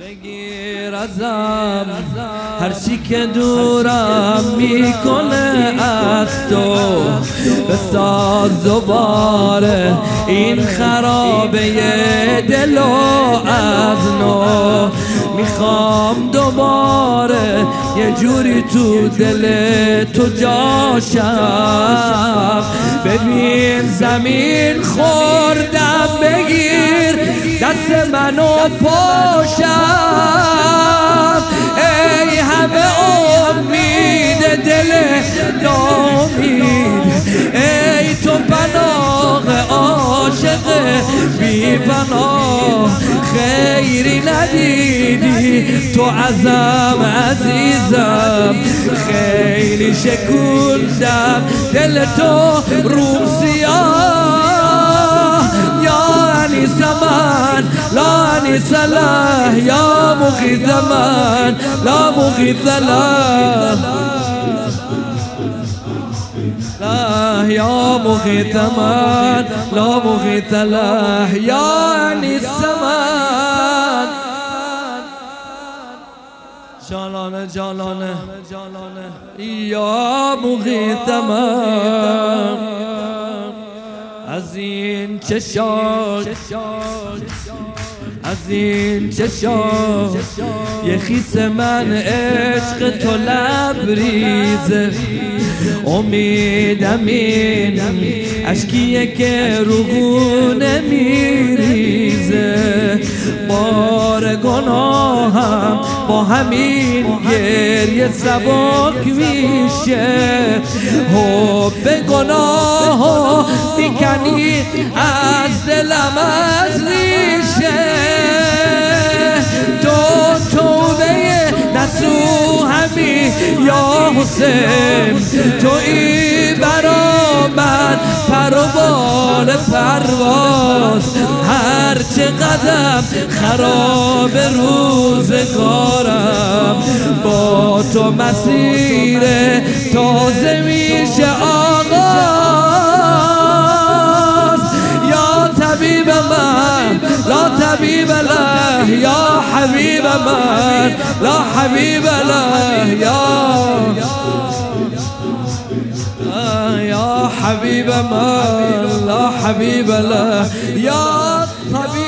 بگیر ازم. هر چی که دورم می‌کنه از تو بساز دوباره این خرابه دل از نو. می‌خوام دوباره یه جوری تو دل تو جاشم ببین زمین خوردم بگیر دست منو پاشم. نامید ای تو پناه عاشق بی پناه خیری ندیدی. تو ازم عزیزم خیلی شکوندم. دل تو روم سیاه. یا علی زمان لا علی سلاه یا مغی زمان لا مغی لا یا مغیث من لا مغیث له یا علی الزمان. جانانه جانانه یا مغیث من از این چشاش از این چشاش یه خیس من عشق تو لبریزه. امیدم این اشکیه که روگونه میریزه بار گناهم با همین گریه سبک میشه. حب گناه می‌کنی از دلم از حسین توی برا من پروبال پرواز. هر چه قدم خراب روزگارم با تو مسیر تازه میشه آغاز. یا طبیب من لا طبیب له یا حبیب من. لا حبيب لا يا يا حبيب ما لا حبيب لا يا حبيب